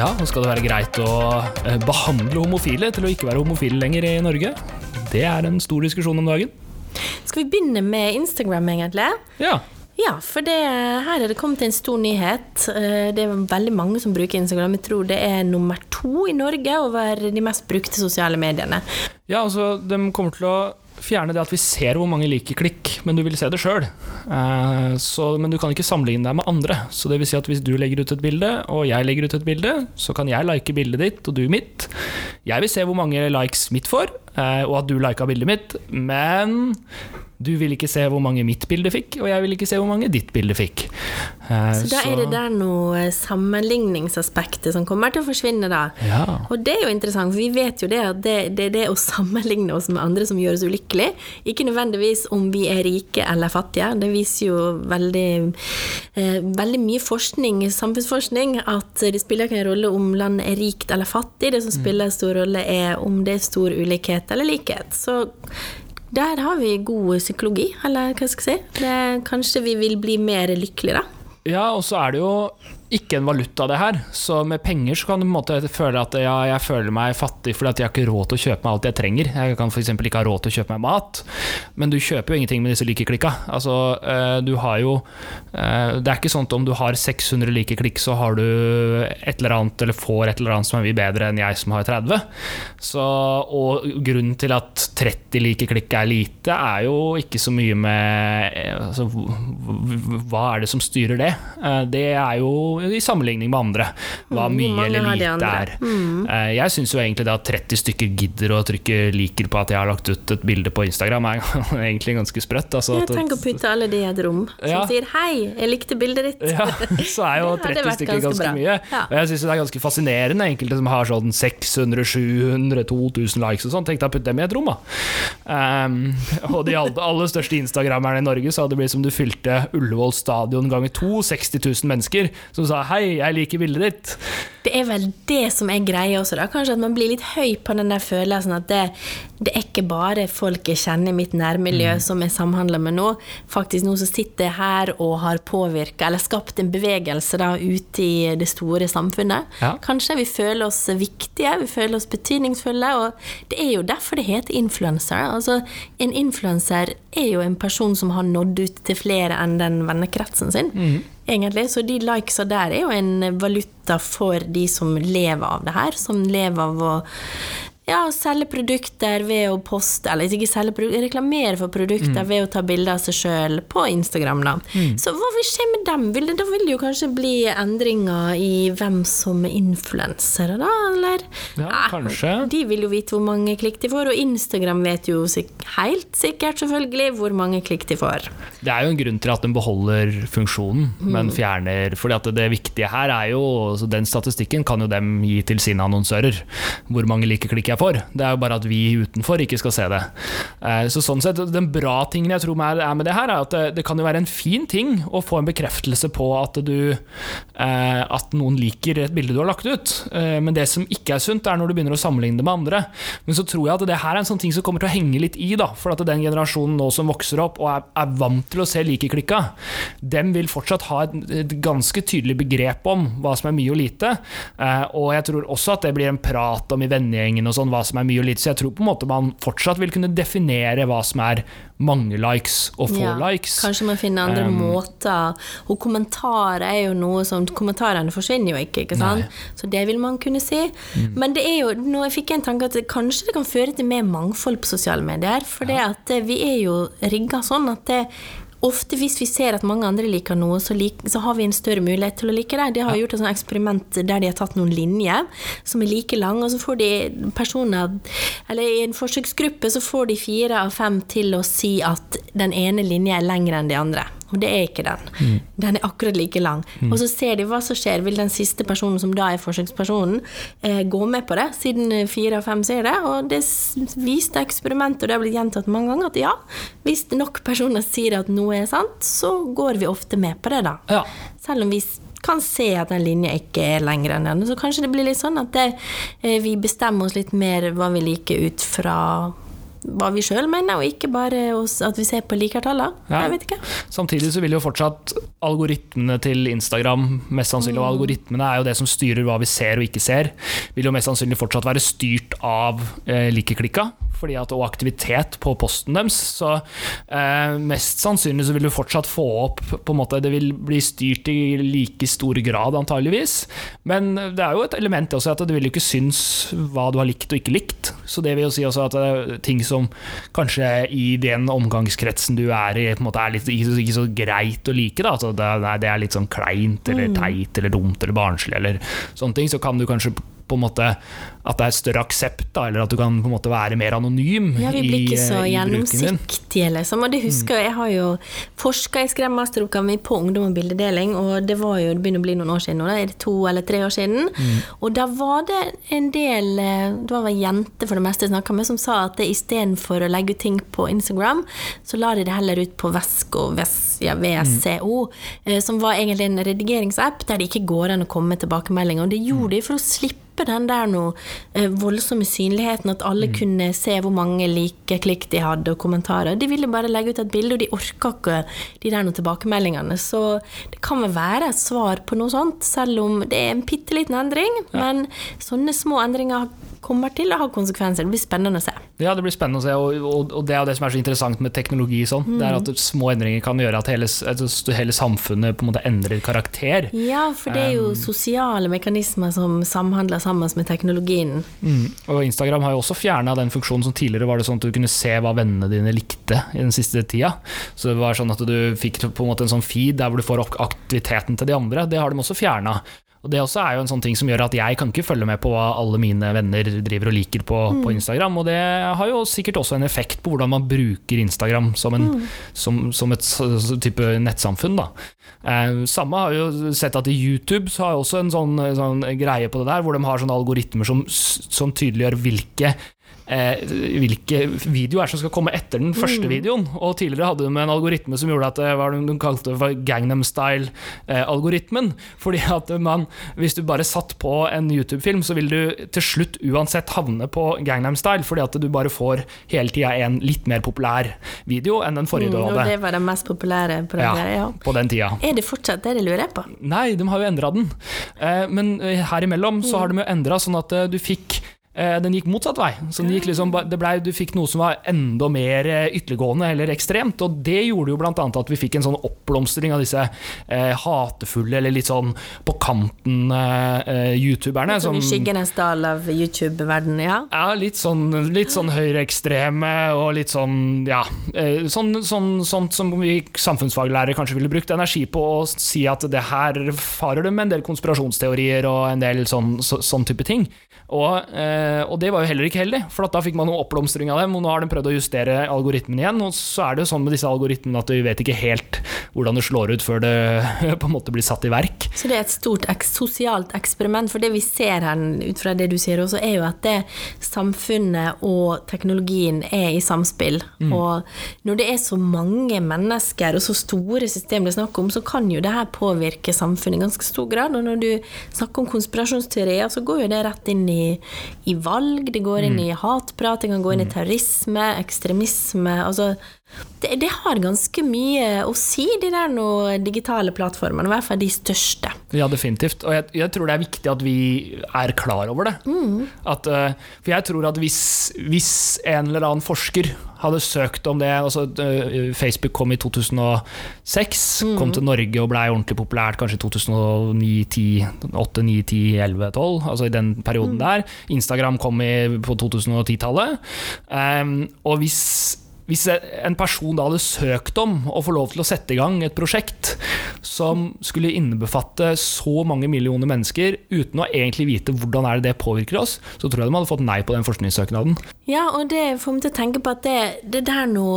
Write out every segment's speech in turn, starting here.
Ja, og skal det være greit å eh, behandle homofile til å ikke være homofile lenger i Norge? Det er en stor diskusjon om dagen. Skal vi begynne med Instagram, egentlig? Ja. Ja, for det, her er det kommet en stor nyhet. Eh, Det er veldig mange som bruker Instagram. Jeg tror det er nummer to i Norge over de mest brukte sosiale mediene. ja, altså, de kommer til å fjerne det at vi ser hvor mange liker klikk, men du vil se det sjøl. Men du kan ikke sammenligne deg med andre. Så det vil si at hvis du legger ut et bilde, og jeg legger ut et bilde, så kan jeg like bildet ditt, og du mitt. Jeg vil se hvor mange likes mitt får, eh, og at du lika bildet mitt, men du vil ikke se hvor mange mitt bilde fikk, og jeg vil ikke se hvor mange ditt bilde fikk. Eh, Så da er det der noe sammenligningsaspektet som kommer til å forsvinne, da. Ja. Og det er jo interessant, for vi vet jo det at det, det er det å sammenligne oss med andre som gjør oss ulykkelige. Ikke nødvendigvis om vi er rike eller fattige. Det viser jo veldig, eh, veldig mye forskning, samfunnsforskning, at det spiller ikke en rolle om landet er rikt eller fattig. Det som spiller en stor rolle, er om det er stor ulikhet eller likhet. Så der har vi god psykologi, eller hva skal jeg si. Det, kanskje vi vil bli mer lykkelige, da. Ja, og så er det jo ikke en valuta, det her. Så med penger så kan du på en måte føle at ja, jeg føler meg fattig fordi at jeg har ikke råd til å kjøpe meg alt jeg trenger. Jeg kan f.eks. ikke ha råd til å kjøpe meg mat, men du kjøper jo ingenting med disse likeklikka. Altså, eh, du har jo eh, Det er ikke sånn at om du har 600 likeklikk, så har du et eller annet, eller får et eller annet som er mye bedre enn jeg som har 30. Så, og grunnen til at 30 likeklikk er lite, er jo ikke så mye med eh, altså, Hva er det som styrer det? Det er jo i sammenligning med andre. Hva Mm, mye eller lite er. Eh, Jeg syns jo egentlig det at 30 stykker gidder å trykke liker på at jeg har lagt ut et bilde på Instagram, er egentlig ganske sprøtt. Altså, Jeg tenker å putte alle de i et rom som Ja. sier 'hei, jeg likte bildet ditt'. ja, så er jo 30 stykker ganske ganske mye. Ja. Og jeg syns det er ganske fascinerende, enkelte som har sånn 600, 700, 2000 likes og sånn. Tenk deg å putte dem i et rom, da. Um, og de aller, største instagrammerne i Norge så hadde det blitt som du fylte Ullevål stadion ganger to, 60 000 mennesker, som sa 'hei, jeg liker bildet ditt'. Det er vel det som er greia også, da. Kanskje at man blir litt høy på den der følelsen at det, det er ikke bare folk jeg kjenner i mitt nærmiljø Mm. som jeg samhandler med nå. Faktisk noen som sitter her og har påvirka eller skapt en bevegelse da ute i det store samfunnet. Ja. Kanskje vi føler oss viktige, vi føler oss betydningsfulle, og det er jo derfor det heter influencer. Altså, en influenser er jo en person som har nådd ut til flere enn den vennekretsen sin. Mm. Egentlig, Så de likesa der er jo en valuta for de som lever av det her. Som lever av å ja, selge produkter ved å poste Eller ikke selge reklamere for produkter ved å ta bilder av seg sjøl på Instagram. da. Så hva vil skje med dem? Vil det, da vil det jo kanskje bli endringer i hvem som er influensere, da? Eller? Ja, kanskje. De vil jo vite hvor mange klikk de får, og Instagram vet jo helt sikkert selvfølgelig hvor mange klikk de får. Det er jo en grunn til at den beholder funksjonen, Mm. men fjerner fordi at det viktige her er jo Den statistikken kan jo dem gi til sine annonsører. Hvor mange like klikk jeg får. Det er jo bare at vi utenfor ikke skal se det. Eh, Så sånn sett, Den bra tingen jeg tror er med det her, er at det, det kan jo være en fin ting å få en bekreftelse på at du eh, At noen liker et bilde du har lagt ut. Eh, Men det som ikke er sunt, er når du begynner å sammenligne det med andre. Men så tror jeg at det her er en sånn ting som kommer til å henge litt i, da. For at den generasjonen nå som vokser opp og er, er vant til å se likeklikka, dem vil fortsatt ha et, et ganske tydelig begrep om hva som er mye og lite. Eh, og jeg tror også at det blir en prat om i vennegjengen og sånn hva som er mye og lite. Så jeg tror på en måte man fortsatt vil kunne definere hva som er mange likes og få Ja, likes. Kanskje man finner andre Um, måter. Og kommentarer er jo noe som Kommentarene forsvinner jo ikke, ikke sant? Nei. Mm. Så det vil man kunne si. Men det er jo, nå fikk jeg en tanke at kanskje det kan føre til mer mangfold på sosiale medier. For ja. eh, vi er jo rigga sånn at det Ofte hvis vi ser at mange andre liker noe, så, lik, så har vi en større mulighet til å like det. De har gjort et sånt eksperiment der de har tatt noen linjer som er like lange, og så får de personer Eller i en forsøksgruppe så får de fire av fem til å si at den ene linja er lengre enn de andre. Og det er ikke den. Den er akkurat like lang. Og så ser de hva som skjer. Vil den siste personen, som da er forsøkspersonen, eh, gå med på det, siden eh, fire av fem sier det? Og det viste eksperimentet, og det har blitt gjentatt mange ganger, at ja, hvis nok personer sier at noe er sant, så går vi ofte med på det, da. Ja. Selv om vi kan se at den linja ikke er lengre enn den. Så kanskje det blir litt sånn at det, eh, vi bestemmer oss litt mer hva vi liker ut fra hva vi sjøl mener, og ikke bare oss, at vi ser på likertallene. Ja. Jeg vet ikke. Samtidig så vil jo fortsatt algoritmene til Instagram, mest sannsynlig, og algoritmene er jo det som styrer hva vi ser og ikke ser, vil jo mest sannsynlig fortsatt være styrt av eh, likeklikka. Fordi at, og aktivitet på posten deres. Så eh, mest sannsynlig så vil du fortsatt få opp på en måte, Det vil bli styrt i like stor grad, antageligvis. Men det er jo et element også at det vil jo ikke synes hva du har likt og ikke likt. Så det vil jo si også at det er ting som kanskje i den omgangskretsen du er i, på en måte er litt, ikke, så, ikke så greit å like. Da. Altså det, det er litt sånn kleint eller teit eller dumt eller barnslig eller sånne ting. Så kan du kanskje på en måte at det er større aksept, da, eller at du kan på en måte være mer anonym Ja, vi blir ikke så eh, gjennomsiktige, liksom. Og det husker jeg, jeg har jo forska i skremmasteroppgaven min på ungdom og bildedeling, og det var jo, det begynner å bli noen år siden nå, er det to eller tre år siden. Og da var det en del, eh, det var vel jenter for det meste jeg snakka med, som sa at istedenfor å legge ut ting på Instagram, så la de det heller ut på Vesko, Ves, ja, VSCO, mm. som var egentlig en redigeringsapp der det ikke går an å komme med tilbakemeldinger. Og det gjorde de for å slippe den der noe eh, voldsomme synligheten, at alle kunne se hvor mange likeklikk de hadde, og kommentarer. De ville bare legge ut et bilde, og de orka ikke de der noen tilbakemeldingene. Så det kan vel være et svar på noe sånt, selv om det er en bitte liten endring. Men sånne små endringer kommer til å ha konsekvenser. Det blir spennende å se. Ja, det blir spennende å se, og, og, og det er jo det som er så interessant med teknologi. Sånn. Det er at små endringer kan gjøre at hele, at hele samfunnet på en måte endrer karakter. Ja, for det er jo sosiale mekanismer som samhandler sammen med teknologien. Mm. Og Instagram har jo også fjerna den funksjonen som tidligere var det sånn at du kunne se hva vennene dine likte i den siste tida. Så det var sånn at du fikk på en måte en sånn feed der hvor du får opp aktiviteten til de andre. Det har de også fjerna. Og Det også er jo en sånn ting som gjør at jeg kan ikke følge med på hva alle mine venner driver og liker på, på Instagram. Og det har jo sikkert også en effekt på hvordan man bruker Instagram som, en, som, som et type nettsamfunn. da. Eh, samme har jo sett at i YouTube så har jeg også en sånn, sånn greie på det der, hvor de har sånne algoritmer som, som tydeliggjør hvilke eh, hvilke videoer som skal komme etter den første videoen. Og Tidligere hadde de en algoritme som gjorde at det var de kalte for Gangnam Style-algoritmen. fordi at man, Hvis du bare satt på en YouTube-film, så vil du til slutt uansett havne på Gangnam Style, fordi at du bare får hele tida en litt mer populær video enn den forrige du Mm, og det var det mest populære på den Ja, der, ja. på den tida. Er det fortsatt det, det lurer jeg på? Nei, de har jo endra den. Eh, men eh, her imellom så har de jo endra sånn at eh, du fikk eh, den gikk motsatt vei. Så den gikk liksom, det ble, du fikk noe som var enda mer eh, ytterliggående eller ekstremt. Og det gjorde jo bl.a. at vi fikk en sånn oppblomstring av disse eh, hatefulle eller litt sånn på kanten-youtuberne. Som i skyggenes dal av YouTube-verdenen, ja. Ja, litt sånn, litt sånn høyreekstreme og litt sånn ja, eh, sånn, sånn, sånt som vi samfunnsfaglærere kanskje ville brukt energi på å si at det her farer det med en del konspirasjonsteorier og en del sånn, så, sånn type ting. Og, eh, og det var jo heller ikke heldig, for at da fikk man noe oppblomstring av dem, og nå har de prøvd å justere algoritmen igjen, og så er det jo sånn med disse algoritmene at vi vet ikke helt hvordan det slår ut før det på en måte blir satt i verk. Så det er et stort sosialt eksperiment. For det vi ser her, ut fra det du sier også, er jo at det samfunnet og teknologien er i samspill. Og når det er så mange mennesker og så store systemer det er snakk om, så kan jo det her påvirke samfunnet i ganske stor grad. Og når du snakker om konspirasjonsteorier, så går jo det rett inn i, i valg, det går inn i hatprat, det kan gå inn i terrorisme, ekstremisme. altså det, det har ganske mye å si, de der noe, digitale plattformene. I hvert fall de største. Ja, definitivt. Og jeg, jeg tror det er viktig at vi er klar over det. At, eh, for jeg tror at hvis, hvis en eller annen forsker hadde søkt om det altså eh, Facebook kom i 2006, kom til Norge og blei ordentlig populært kanskje i 2009, 10, 8, 9, 10, 11, 12, altså i den perioden der. Instagram kom i, på 2010-tallet. Um, og hvis hvis en person da hadde søkt om å få lov til å sette i gang et prosjekt som skulle innebefatte så mange millioner mennesker uten å egentlig vite hvordan er det det påvirker oss, så tror jeg de hadde fått nei på den forskningssøknaden. Ja, og det får meg til å tenke på at det, det der nå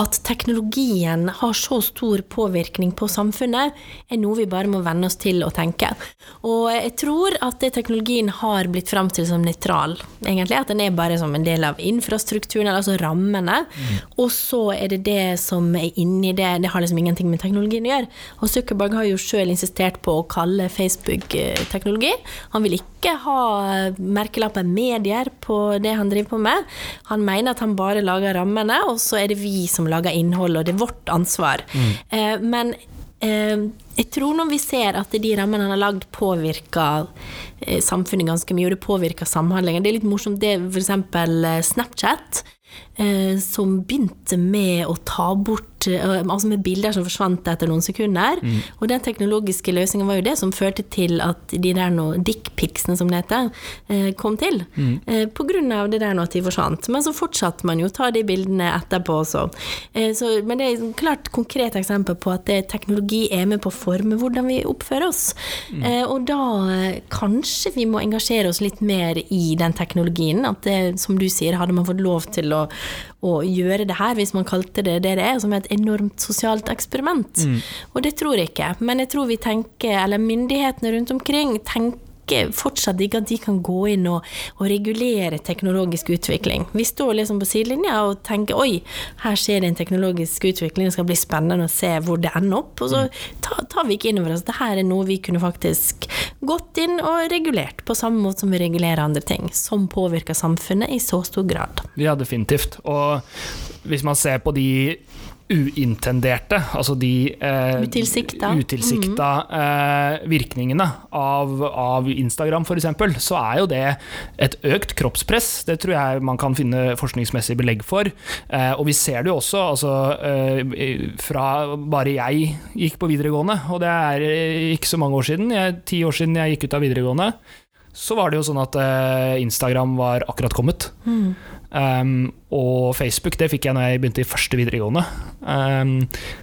at teknologien har så stor påvirkning på samfunnet, er noe vi bare må venne oss til å tenke. Og jeg tror at teknologien har blitt framstilt som nøytral, egentlig. At den er bare som en del av infrastrukturen, altså rammene. Mm. Og så er det det som er inni det, det har liksom ingenting med teknologien å gjøre. Og Zuckerberg har jo sjøl insistert på å kalle Facebook teknologi. Han vil ikke ha merkelappen medier på det han driver på med. Han mener at han bare lager rammene, og så er det vi som lager innhold, og det er vårt ansvar. Mm. Eh, men eh, jeg tror når vi ser at de rammene han har lagd, påvirker eh, samfunnet ganske mye, og det påvirker samhandlingen. Det er litt morsomt, det f.eks. Snapchat som begynte med å ta bort eh, Altså med bilder som forsvant etter noen sekunder. Mm. Og den teknologiske løsningen var jo det som førte til at de der nå dickpicsene, som det heter, eh, kom til. Mm. På grunn av det der nå at de forsvant. Men så fortsatte man jo å ta de bildene etterpå også. Så, men det er et klart konkret eksempel på at teknologi er med på å forme hvordan vi oppfører oss. Mm. Og da kanskje vi må engasjere oss litt mer i den teknologien. At det, som du sier, hadde man fått lov til å å, gjøre det her, hvis man kalte det det det er, som et enormt sosialt eksperiment. Mm. Og det tror jeg ikke. Men jeg tror vi tenker, eller myndighetene rundt omkring tenker fortsatt ikke at de kan gå inn og, og, regulere teknologisk utvikling. Vi står liksom på sidelinja og tenker oi, her skjer det en teknologisk utvikling, det skal bli spennende å se hvor det ender opp. Og så mm. tar, tar vi ikke inn over oss at dette er noe vi kunne faktisk gått inn og regulert, på samme måte som vi regulerer andre ting, som påvirker samfunnet i så stor grad. Ja, definitivt. Og hvis man ser på de uintenderte, altså de eh, utilsikta, utilsikta eh, virkningene av, av Instagram f.eks., så er jo det et økt kroppspress. Det tror jeg man kan finne forskningsmessig belegg for. Eh, og vi ser det jo også altså, eh, fra bare jeg gikk på videregående, og det er ikke så mange år siden, jeg, ti år siden jeg gikk ut av videregående, så var det jo sånn at eh, Instagram var akkurat kommet. Mm. Um, og Facebook det fikk jeg når jeg begynte i første videregående. Um,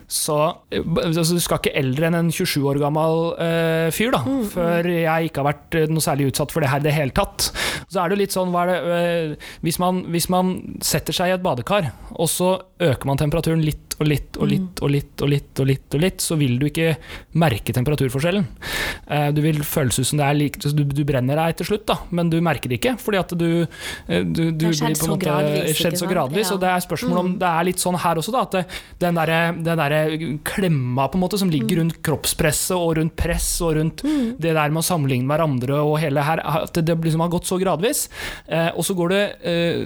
så altså, du skal ikke eldre enn en 27 år gammel uh, fyr da, mm, før jeg ikke har vært eh, noe særlig utsatt for det her i det hele tatt. Så er det litt sånn det, uh, hvis, man, hvis, man, setter seg i et badekar, og så øker man temperaturen litt og litt og litt mm. og litt og litt, og litt, og litt, så vil du ikke merke temperaturforskjellen. Uh, du vil føles ut som det er lik, du, du, brenner deg til slutt, da, men du merker det ikke, fordi at du, du, du blir på en måte skjedd så gradvis. Og det er spørsmål om mm. det er litt sånn her også, da, at den derre der klemma på en måte som ligger mm. rundt kroppspresset og rundt press og rundt mm. det der med å sammenligne hverandre og hele her, at det liksom har gått så gradvis. Eh, og så går det eh,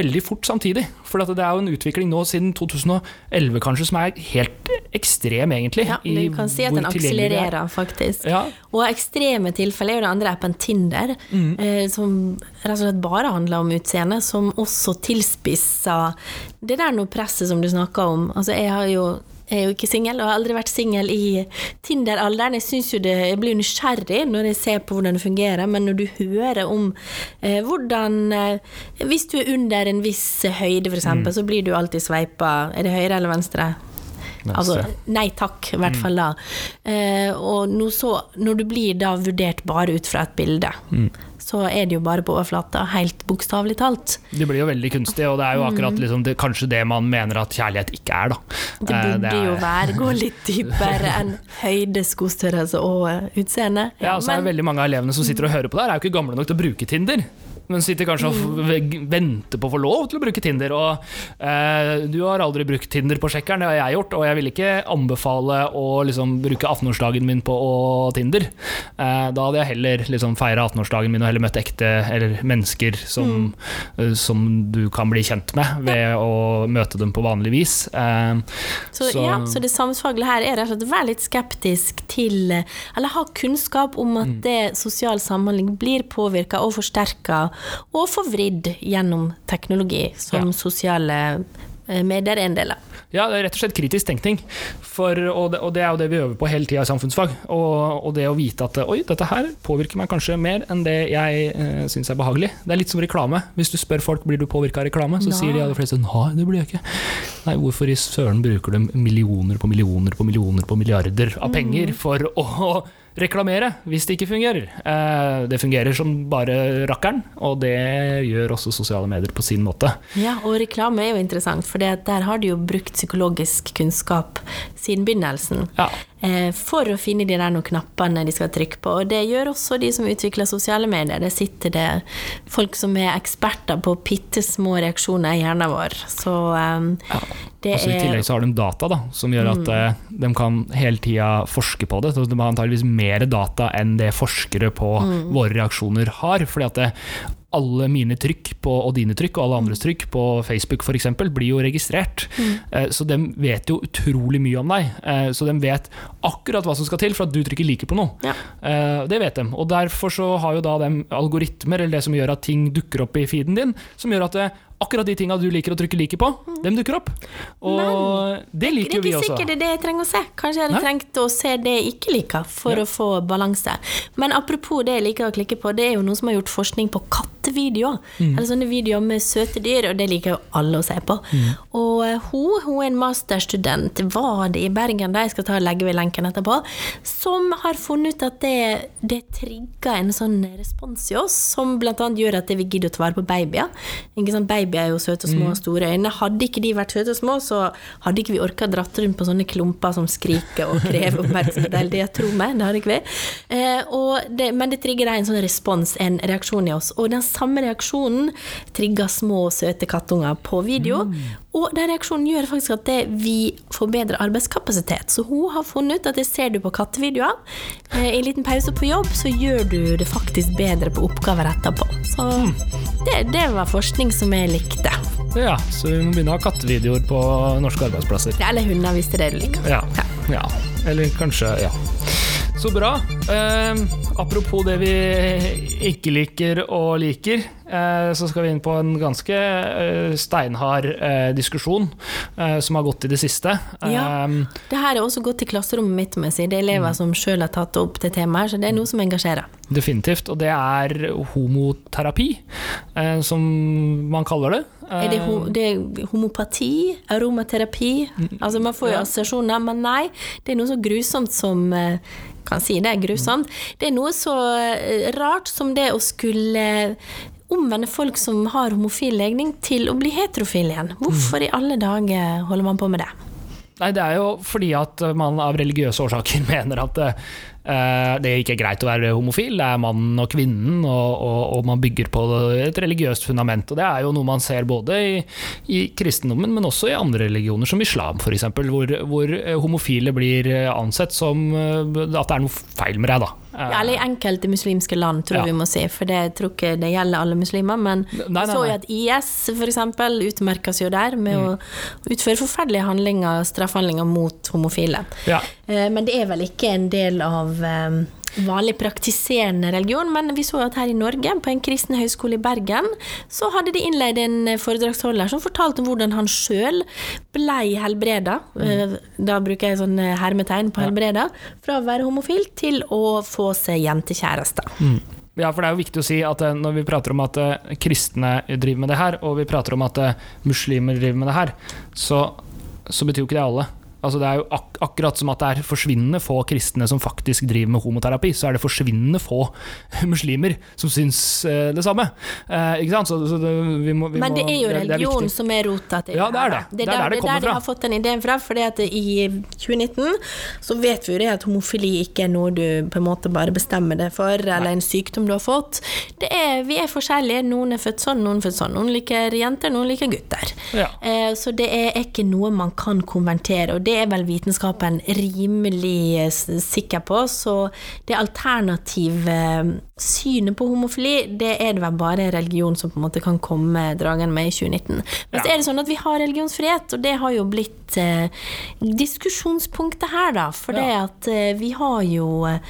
veldig fort samtidig. For det er jo en utvikling nå siden 2011 kanskje som er helt ekstrem, egentlig. Ja, du kan si at den akselererer, faktisk. Ja. Og ekstreme tilfeller er jo den andre appen Tinder, mm. eh, som rett og slett bare handler om utseende, som også tilspisser det der noe presset som du snakker om. Altså, jeg jo jeg er jo ikke singel, og har aldri vært singel i Tinder-alderen. Jeg synes jo det, jeg blir nysgjerrig når jeg ser på hvordan det fungerer, men når du hører om eh, hvordan eh, Hvis du er under en viss høyde, f.eks., mm. så blir du alltid sveipa Er det høyre eller venstre? Altså, nei takk, i hvert mm. fall da. Eh, og så, når du blir da vurdert bare ut fra et bilde, mm så er det jo bare på overflata, helt bokstavelig talt. Det blir jo veldig kunstig, og det er jo akkurat mm. liksom, det, kanskje det man mener at kjærlighet ikke er, da. Det burde eh, det er... jo være, gå litt dypere enn høyde, skostørrelse og utseende. Ja, ja og så er det veldig mange av elevene som sitter og hører på det her, er jo ikke gamle nok til å bruke Tinder men sitter kanskje og mm. venter på å få lov til å bruke Tinder. Og eh, du har aldri brukt Tinder på sjekkeren, det har jeg gjort, og jeg vil ikke anbefale å liksom, bruke 18-årsdagen min på Tinder. Eh, da hadde jeg heller liksom, feira 18-årsdagen min og heller møtt ekte eller mennesker som, mm. uh, som, du kan bli kjent med ved ja. å møte dem på vanlig vis. Eh, så, så, ja, så det samfunnsfaglige her er rett og slett å være litt skeptisk til Eller ha kunnskap om at mm. det sosial samhandling blir påvirka og forsterka og forvridd gjennom teknologi, som ja. sosiale eh, medier er en del av. Ja, det er rett og slett kritisk tenkning. For, og, det, og, det, er jo det vi øver på hele tida i samfunnsfag. Og, og, det å vite at oi, dette her påvirker meg kanskje mer enn det jeg eh, syns er behagelig. Det er litt som reklame. Hvis du spør folk blir du påvirka av reklame, så Nei. sier de aller fleste nei, det blir jeg ikke. Nei, hvorfor i søren bruker de millioner på millioner på millioner på milliarder av penger mm. for å reklamere hvis det ikke fungerer. Eh, det fungerer som bare rakkeren, og det gjør også sosiale medier på sin måte. Ja, og reklame er jo interessant, for der har de jo brukt psykologisk kunnskap siden begynnelsen. Ja. Eh, for å finne de der noen knappene de skal trykke på. Og det gjør også de som utvikler sosiale medier. Det sitter det folk som er eksperter på bitte små reaksjoner i hjernen vår. Så um, Ja. det I er tillegg så har de data da, som gjør at eh, de kan hele tida forske på det. Så de har antageligvis mer data enn det forskere på våre reaksjoner har. fordi at det, alle mine trykk på, og dine trykk og alle andres trykk på Facebook eksempel, blir jo registrert. Eh, Så de vet jo utrolig mye om deg. Eh, Så de vet akkurat hva som skal til for at du trykker like på noe. Ja. Eh, Det vet de. Og derfor så har jo da de algoritmer, eller det som gjør at ting dukker opp i feeden din, som gjør at det, akkurat de tinga du liker å trykke like på, dem dukker opp. Og det det liker er jo vi ikke også. sikkert det er det jeg trenger å se. Kanskje jeg hadde Nei. trengt å se det jeg ikke liker, for Ja. å få balanse. Men apropos det jeg liker å klikke på, det er jo noen som har gjort forskning på kattevideoer. Mm. Eller sånne videoer med søte dyr, og det liker jo alle å se på. Mm. Og eh, hun, hun er en masterstudent, var det i Bergen, da jeg skal ta og legge ved lenken etterpå, som har funnet ut at det, det trigger en sånn respons i oss, som annet gjør at det vil gidde å ta vare på babyer. Ikke sant? Babyer er jo søte og små og store øyne. Hadde ikke de vært søte og små, så hadde ikke vi orka dratt rundt på sånne klumper som skriker og krever oppmerksomhet hele tida. Tro meg, det hadde ikke vi. Eh, det, men det trigger en sånn respons, en reaksjon i oss. Og den samme reaksjonen trigger små, søte kattunger på video. Og den reaksjonen gjør faktisk at det, vi får bedre arbeidskapasitet. Så hun har funnet ut at det ser du på kattevideoer. Eh, I en liten pause på jobb så gjør du det faktisk bedre på oppgaver etterpå. Så det, det var forskning som jeg likte. Ja, så vi må begynne å ha kattevideoer på norske arbeidsplasser. Eller hunder, hvis det er det du liker. Ja. ja. Eller kanskje Ja. Så bra. Eh, apropos det vi ikke liker og liker, så skal vi inn på en ganske eh, steinhard eh, diskusjon eh, som har gått i det siste. Ja. Eh, Det her er også gått i klasserommet mitt, må jeg si. Det er elever som sjøl har tatt opp det temaet, så det er noe som engasjerer. definitivt. Og det er homoterapi, eh, som man kaller det. Er det, ho det er homopati? Aromaterapi? Altså Man får jo assosiasjoner, men nei. Det er noe så grusomt som eh, Kan si det er grusomt. Det er noe så eh, rart som det å skulle omvende folk som har homofil legning, til å bli heterofile igjen. Hvorfor i alle dager holder man på med det? Nei, det er jo fordi at man av religiøse årsaker mener at eh, det ikke er greit å være homofil. Det er mannen og kvinnen, og, og, og man bygger på et religiøst fundament. Og det er jo noe man ser både i, i kristendommen, men også i andre religioner, som islam f.eks., hvor, hvor homofile blir ansett som eh, at det er noe feil med deg, da. Eh, Ja, eller i enkelte muslimske land, tror jeg Ja. vi må si. For det tror ikke det gjelder alle muslimer. Men Nei, nei, så jo at IS eksempel utmerka seg jo der med Mm. å utføre forferdelige handlinger, straffehandlinger mot homofile. ja. Eh, Men det er vel ikke en del av eh, vanlig praktiserende religion, men vi så at her i Norge, på en kristen høyskole i Bergen, så hadde de innleid en foredragsholder som fortalte om hvordan han sjøl blei helbreda, mm. da bruker jeg sånn hermetegn på helbreda, fra å være homofil til å få seg jentekjæreste. Ja, for det er jo viktig å si at eh, når vi prater om at eh, kristne driver med det her, og vi prater om at eh, muslimer driver med det her, så, så betyr jo ikke det alle. Altså det er jo ak akkurat som at det er forsvinnende få kristne som faktisk driver med homoterapi, så er det forsvinnende få muslimer som syns eh, det samme. Eh, ikke sant? Så, så det, vi må, vi Men det er jo er religion viktig. som er rota til Ja, det er det. Det er der det det kommer er der de har fått den ideen fra. For i 2019 så vet vi jo det at homofili ikke er noe du på en måte bare bestemmer deg for, eller en sykdom du har fått. Det er, vi er forskjellige. Noen er født sånn, noen er født sånn. Noen liker jenter, noen liker gutter. Ja. Eh, Så det er ikke noe man kan konvertere, og det er vel vitenskapen rimelig eh, sikker på. Så det alternative eh, synet på homofili, det er det vel bare religion som på en måte kan komme dragende med i 2019. Men så er det sånn at vi har religionsfrihet, og det har jo blitt eh, diskusjonspunktet her, da. For det at eh, vi har jo eh,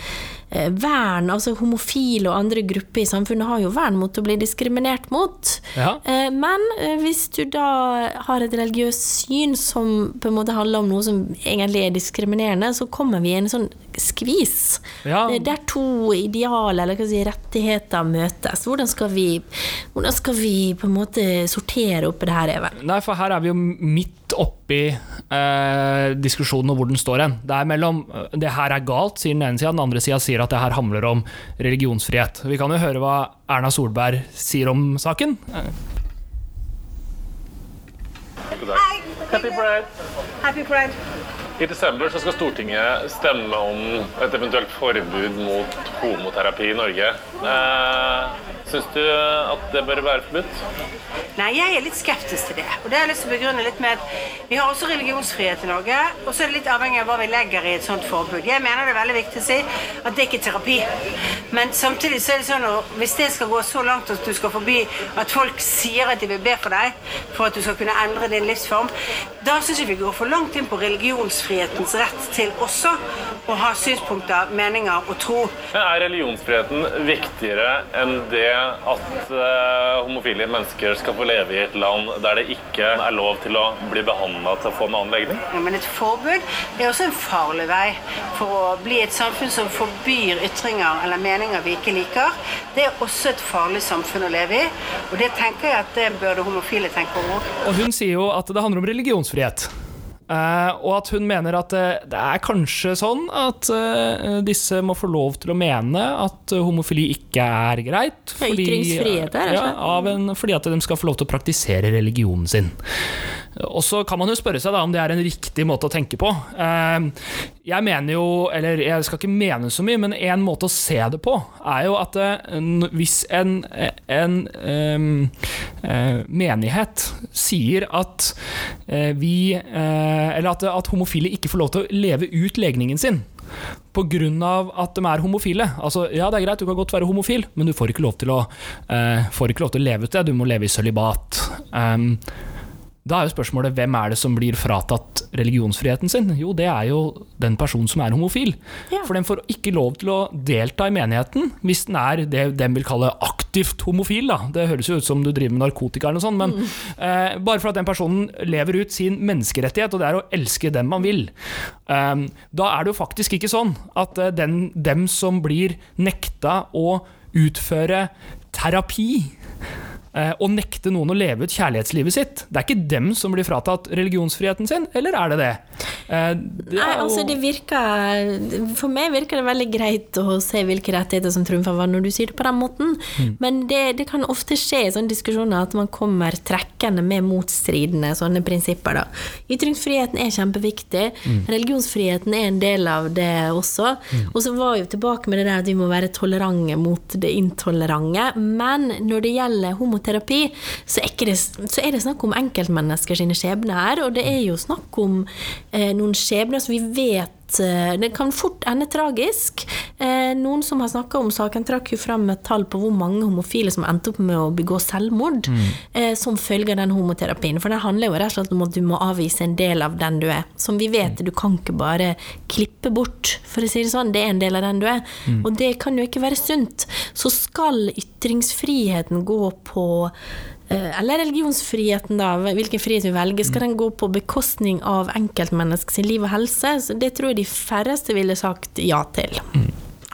vern, altså homofile og andre grupper i samfunnet har jo vern mot å bli diskriminert mot. Ja. Eh, Men eh, hvis du da har et religiøst syn som på en måte handler om noe som egentlig er diskriminerende, så kommer vi i en sånn skvis. Ja. Der to idealer, eller hva si, rettigheter møtes. Hvordan skal vi, hvordan skal vi på en måte sortere opp det her, Even? Nei, for her er vi jo midt oppi eh, diskusjonen om hvor den står hen. Det er mellom eh, det her er galt, sier den ene sida, den andre sida sier at det her handler om religionsfrihet. Vi kan jo høre hva Erna Solberg sier om saken. Happy Pride. Happy Pride. I desember så skal Stortinget stemme om et eventuelt forbud mot homoterapi i Norge. Eh, Syns du at det bør være forbudt? Nei, jeg er litt skeptisk til det. Og det har jeg lyst til å begrunne litt med at vi har også religionsfrihet i Norge, og så er det litt avhengig av hva vi legger i et sånt forbud. Jeg mener det er veldig viktig å si at det ikke er terapi. Men samtidig så er det sånn at hvis det skal gå så langt at du skal forby at folk sier at de vil be for deg for at du skal kunne endre din livsform, da syns jeg vi går for langt inn på religionsfrihetens rett til også å ha synspunkter, meninger og tro. Men Er religionsfriheten viktigere enn det at uh, homofile mennesker skal få leve i et land der det ikke er lov til å bli behandla til å få en annen legning? Ja, Men et forbud er også en farlig vei for å bli et samfunn som forbyr ytringer eller meninger vi ikke liker. Det er også et farlig samfunn å leve i, og det tenker jeg at det burde homofile tenke over òg. Og hun sier jo at det handler om religionsfrihet. Eh, og at hun mener at eh, det er kanskje sånn at eh, disse må få lov til å mene at homofili ikke er greit. Fordi, ytringsfrihet, ja, av en, fordi at de skal få lov til å praktisere religionen sin. Og så kan man jo spørre seg da om det er en riktig måte å tenke på. Eh, Jeg mener jo, eller jeg skal ikke mene så mye, men en måte å se det på er jo at eh, hvis en, en eh, menighet sier at vi Eller at, at homofile ikke får lov til å leve ut legningen sin. Pga. at de er homofile. Altså, ja, det er greit, du kan godt være homofil, men du får ikke lov til å, uh, ikke lov til å leve ut det. Du må leve i sølibat. Um, da er jo spørsmålet hvem er det som blir fratatt religionsfriheten sin? Jo, det er jo den personen som er homofil. Ja. For den får ikke lov til å delta i menigheten hvis den er det de vil kalle aktivt homofil. Da. Det høres jo ut som du driver med narkotika eller noe sånt, men eh, bare for at den personen lever ut sin menneskerettighet, og det er å elske dem man vil. Eh, da er det jo faktisk ikke sånn at eh, den, dem som blir nekta å utføre terapi eh, og nekte noen å leve ut kjærlighetslivet sitt. Det er ikke dem som blir fratatt religionsfriheten sin, eller er det det? Eh, Nei, altså det virker For meg virker det veldig greit å se hvilke rettigheter som trumfer hva når du sier det på den måten. Mm. Men det, det kan ofte skje i sånne diskusjoner at man kommer trekkende med motstridende sånne prinsipper. Da. Ytringsfriheten er kjempeviktig. Mm. Religionsfriheten er en del av det også. Og så var jo tilbake med det der at vi må være tolerante mot det intolerante. Men når det gjelder homoterapi, så er, det, så er det snakk om enkeltmennesker sine skjebner her, og det er jo snakk om noen skjebner som vi vet eh, det kan fort ende tragisk. Eh, noen som har snakka om saken, trakk jo fram et tall på hvor mange homofile som endte opp med å begå selvmord eh, som følge av den homoterapien. For det handler jo rett og slett om at du må avvise en del av den du er. Som vi vet, du kan ikke bare klippe bort, for å si det sånn. Det er en del av den du er. Og det kan jo ikke være sunt. Så skal ytringsfriheten gå på eh, eller religionsfriheten, da, hvilken frihet vi velger, skal den gå på bekostning av enkeltmenneskets liv og helse? Så det tror jeg de færreste ville sagt ja til.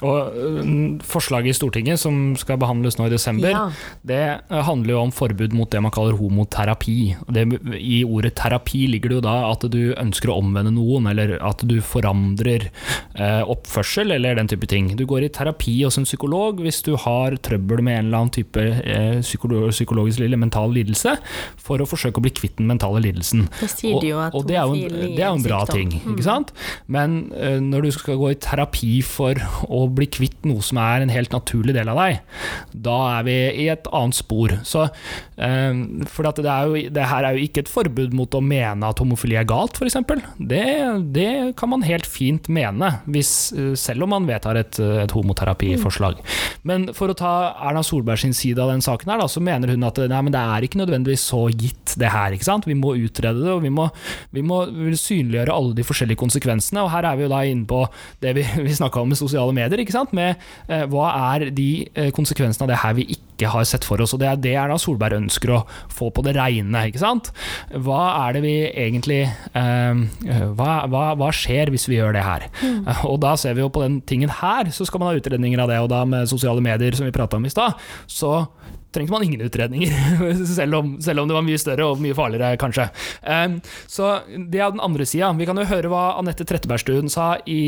Og øh, Forslaget i Stortinget som skal behandles nå i desember, Ja. det øh, handler jo om forbud mot det man kaller homoterapi. Det, I ordet terapi ligger det jo da at du ønsker å omvende noen, eller at du forandrer eh, oppførsel eller den type ting. Du går i terapi hos en psykolog hvis du har trøbbel med en eller annen type eh, psykolo psykologisk eller mental lidelse, for å forsøke å bli kvitt den mentale lidelsen. Da sier de jo at og, og det er jo, en- det er en bra. Mm. ting, ikke sant? Men eh, når du skal gå i terapi for å bli kvitt noe som er en helt naturlig del av deg, da er vi i et annet spor. Så, eh, for det, jo, det her er jo ikke et forbud mot å mene at homofili er galt, f.eks. Det, det kan man helt fint mene, hvis, eh, selv om man vedtar et, et homoterapiforslag. Men for å ta Erna Solberg sin side av den saken, her, da, så mener hun at nei, det er ikke nødvendigvis så gitt, det her. ikke sant? Vi må utrede det, og vi må, vi må synliggjøre alle de forskjellige konsekvensene. Og her er vi jo da inne på det vi, vi snakka om med sosiale medier. Ikke sant? Med eh, hva er de eh, konsekvensene av det her vi ikke har sett for oss. Og det er det Erna Solberg ønsker å få på det reine. ikke sant? Hva er det vi egentlig eh, hva, hva, hva skjer hvis vi gjør det her? Mm. Og da ser vi jo på den tingen her, så skal man ha utredninger av det. Og da med sosiale medier, som vi prata om i stad, så trengte man ingen utredninger, selv om, selv om, det var mye større og mye farligere, kanskje. Um, så det er den andre sida. Vi kan jo høre hva Anette Trettebergstuen sa i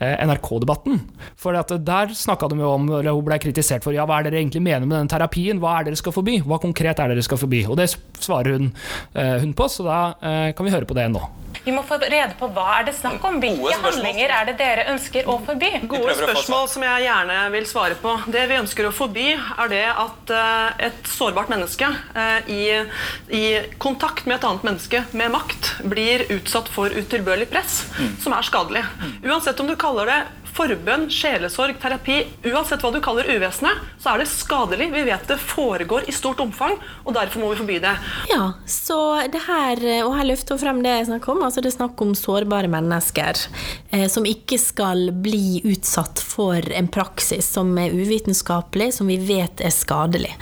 NRK-debatten. For Der snakka de jo om, eller hun ble kritisert for ja, hva er dere egentlig mener med den terapien, hva er dere skal forby? Hva konkret er dere skal forby? Og det svarer hun, eh, hun på, så da eh, kan vi høre på det nå. Vi må få rede på hva er det snakk om. Hvilke handlinger er det dere ønsker å forby? Gode spørsmål som jeg gjerne vil svare på. Det vi ønsker å forby, er det at et sårbart menneske i, i kontakt med et annet menneske med makt blir utsatt for utilbørlig press, mm. som er skadelig. Uansett om du kaller det forbønn, sjelesorg, terapi Uansett hva du kaller uvesenet, så er det skadelig. Vi vet det foregår i stort omfang, og derfor må vi forby det. Ja, så det her, og her løfter hun frem det jeg snakker om. altså Det er snakk om sårbare mennesker eh, som ikke skal bli utsatt for en praksis som er uvitenskapelig, som vi vet er skadelig.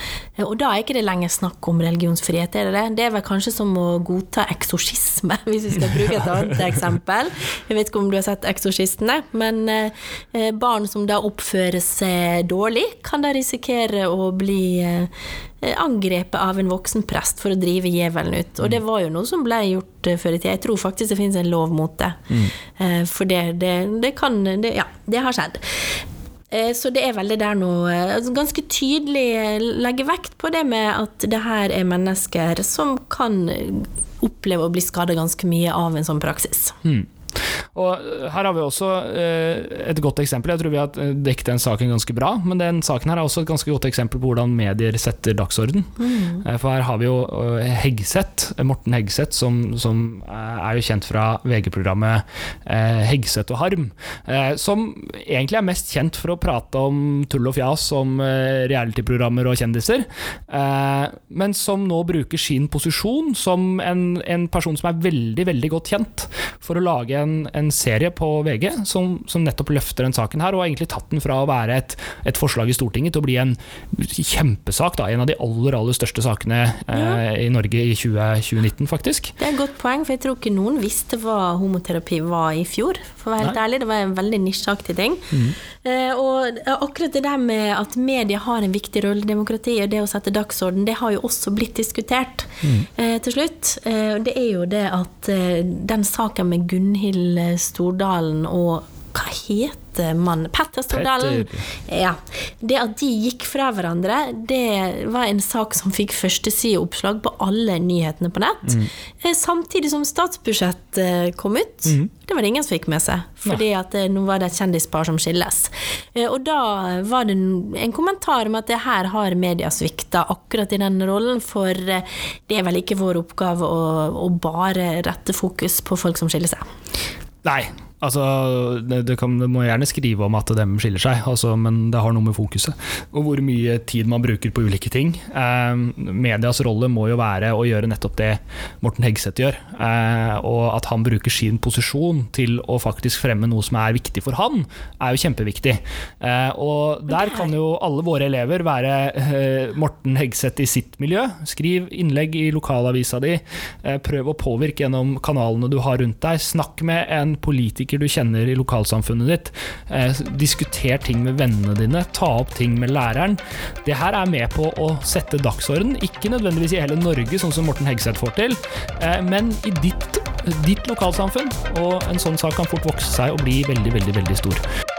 Og da er ikke det lenger snakk om religionsfrihet, er det det? Det er vel kanskje som å godta eksorsisme, hvis vi skal bruke et annet eksempel. Jeg vet ikke om du har sett 'Eksorsistene', men eh, barn som da oppfører seg dårlig, kan da risikere å bli eh, angrepet av en voksen prest for å drive djevelen ut. Og det var jo noe som ble gjort eh, før i tida. Jeg tror faktisk det finnes en lov mot det. Mm. For det, det, det kan det, Ja, det har skjedd. Så det er veldig der nå altså Ganske tydelig legge vekt på det med at det her er mennesker som kan oppleve å bli skada ganske mye av en sånn praksis. Mm. Og Her har vi også eh, et godt eksempel. Jeg tror vi har dekket den saken ganske bra, men den saken her er også et ganske godt eksempel på hvordan medier setter dagsorden. Mm. Eh, for her har vi jo eh, Hegseth, Morten Hegseth, som, som er jo kjent fra VG-programmet Hegseth og Harm. Som egentlig er mest kjent for å prate om tull og fjas om reality-programmer og kjendiser, men som nå bruker sin posisjon som en, en person som er veldig, veldig godt kjent, for å lage en, en serie på VG som, som, nettopp løfter den saken her, og har egentlig tatt den fra å være et, et forslag i Stortinget til å bli en kjempesak. Da, en av de aller aller største sakene eh, i Norge i 20, 2019, faktisk. Det er et godt poeng, for jeg tror ikke noen visste hva homoterapi var i fjor. For å være helt Nei. ærlig, Det var en veldig nisjeaktig ting. Mm. Eh, og akkurat det der med at media har en viktig rolle i demokratiet, og det å sette dagsorden, det har jo også blitt diskutert mm. eh, til slutt. Eh, det er jo det at eh, den saken med Gunhild Stordalen og hva heter mannen? Petter Stordalen. Ja. Det at de gikk fra hverandre, det var en sak som fikk førstesideoppslag på alle nyhetene på nett. Mm. Eh, samtidig som statsbudsjettet eh, kom ut. Mm. Det var det ingen som fikk med seg, fordi at eh, nå var det et kjendispar som skilles. Og da var det en kommentar om at det her har media svikta akkurat i den rollen, for det er vel ikke vår oppgave å, å bare rette fokus på folk som skiller seg. Nei, Altså, det, kan, det, må gjerne skrive om at de skiller seg, altså, men det har noe med fokuset. Og hvor mye tid man bruker på ulike ting. Eh, medias rolle må jo være å gjøre nettopp det Morten Hegseth gjør. Eh, og at han bruker sin posisjon til å faktisk fremme noe som er viktig for han, er jo kjempeviktig. Eh, og der kan jo alle våre elever være eh, Morten Hegseth i sitt miljø. Skriv innlegg i lokalavisa di. Eh, prøv å påvirke gjennom kanalene du har rundt deg. Snakk med en politiker politikere du kjenner i lokalsamfunnet ditt. Eh, diskuter ting med vennene dine. Ta opp ting med læreren. Det her er med på å sette dagsorden, ikke nødvendigvis i hele Norge, sånn som Morten Hegseth får til, eh, men i ditt, ditt lokalsamfunn. Og en sånn sak kan fort vokse seg og bli veldig, veldig, veldig stor.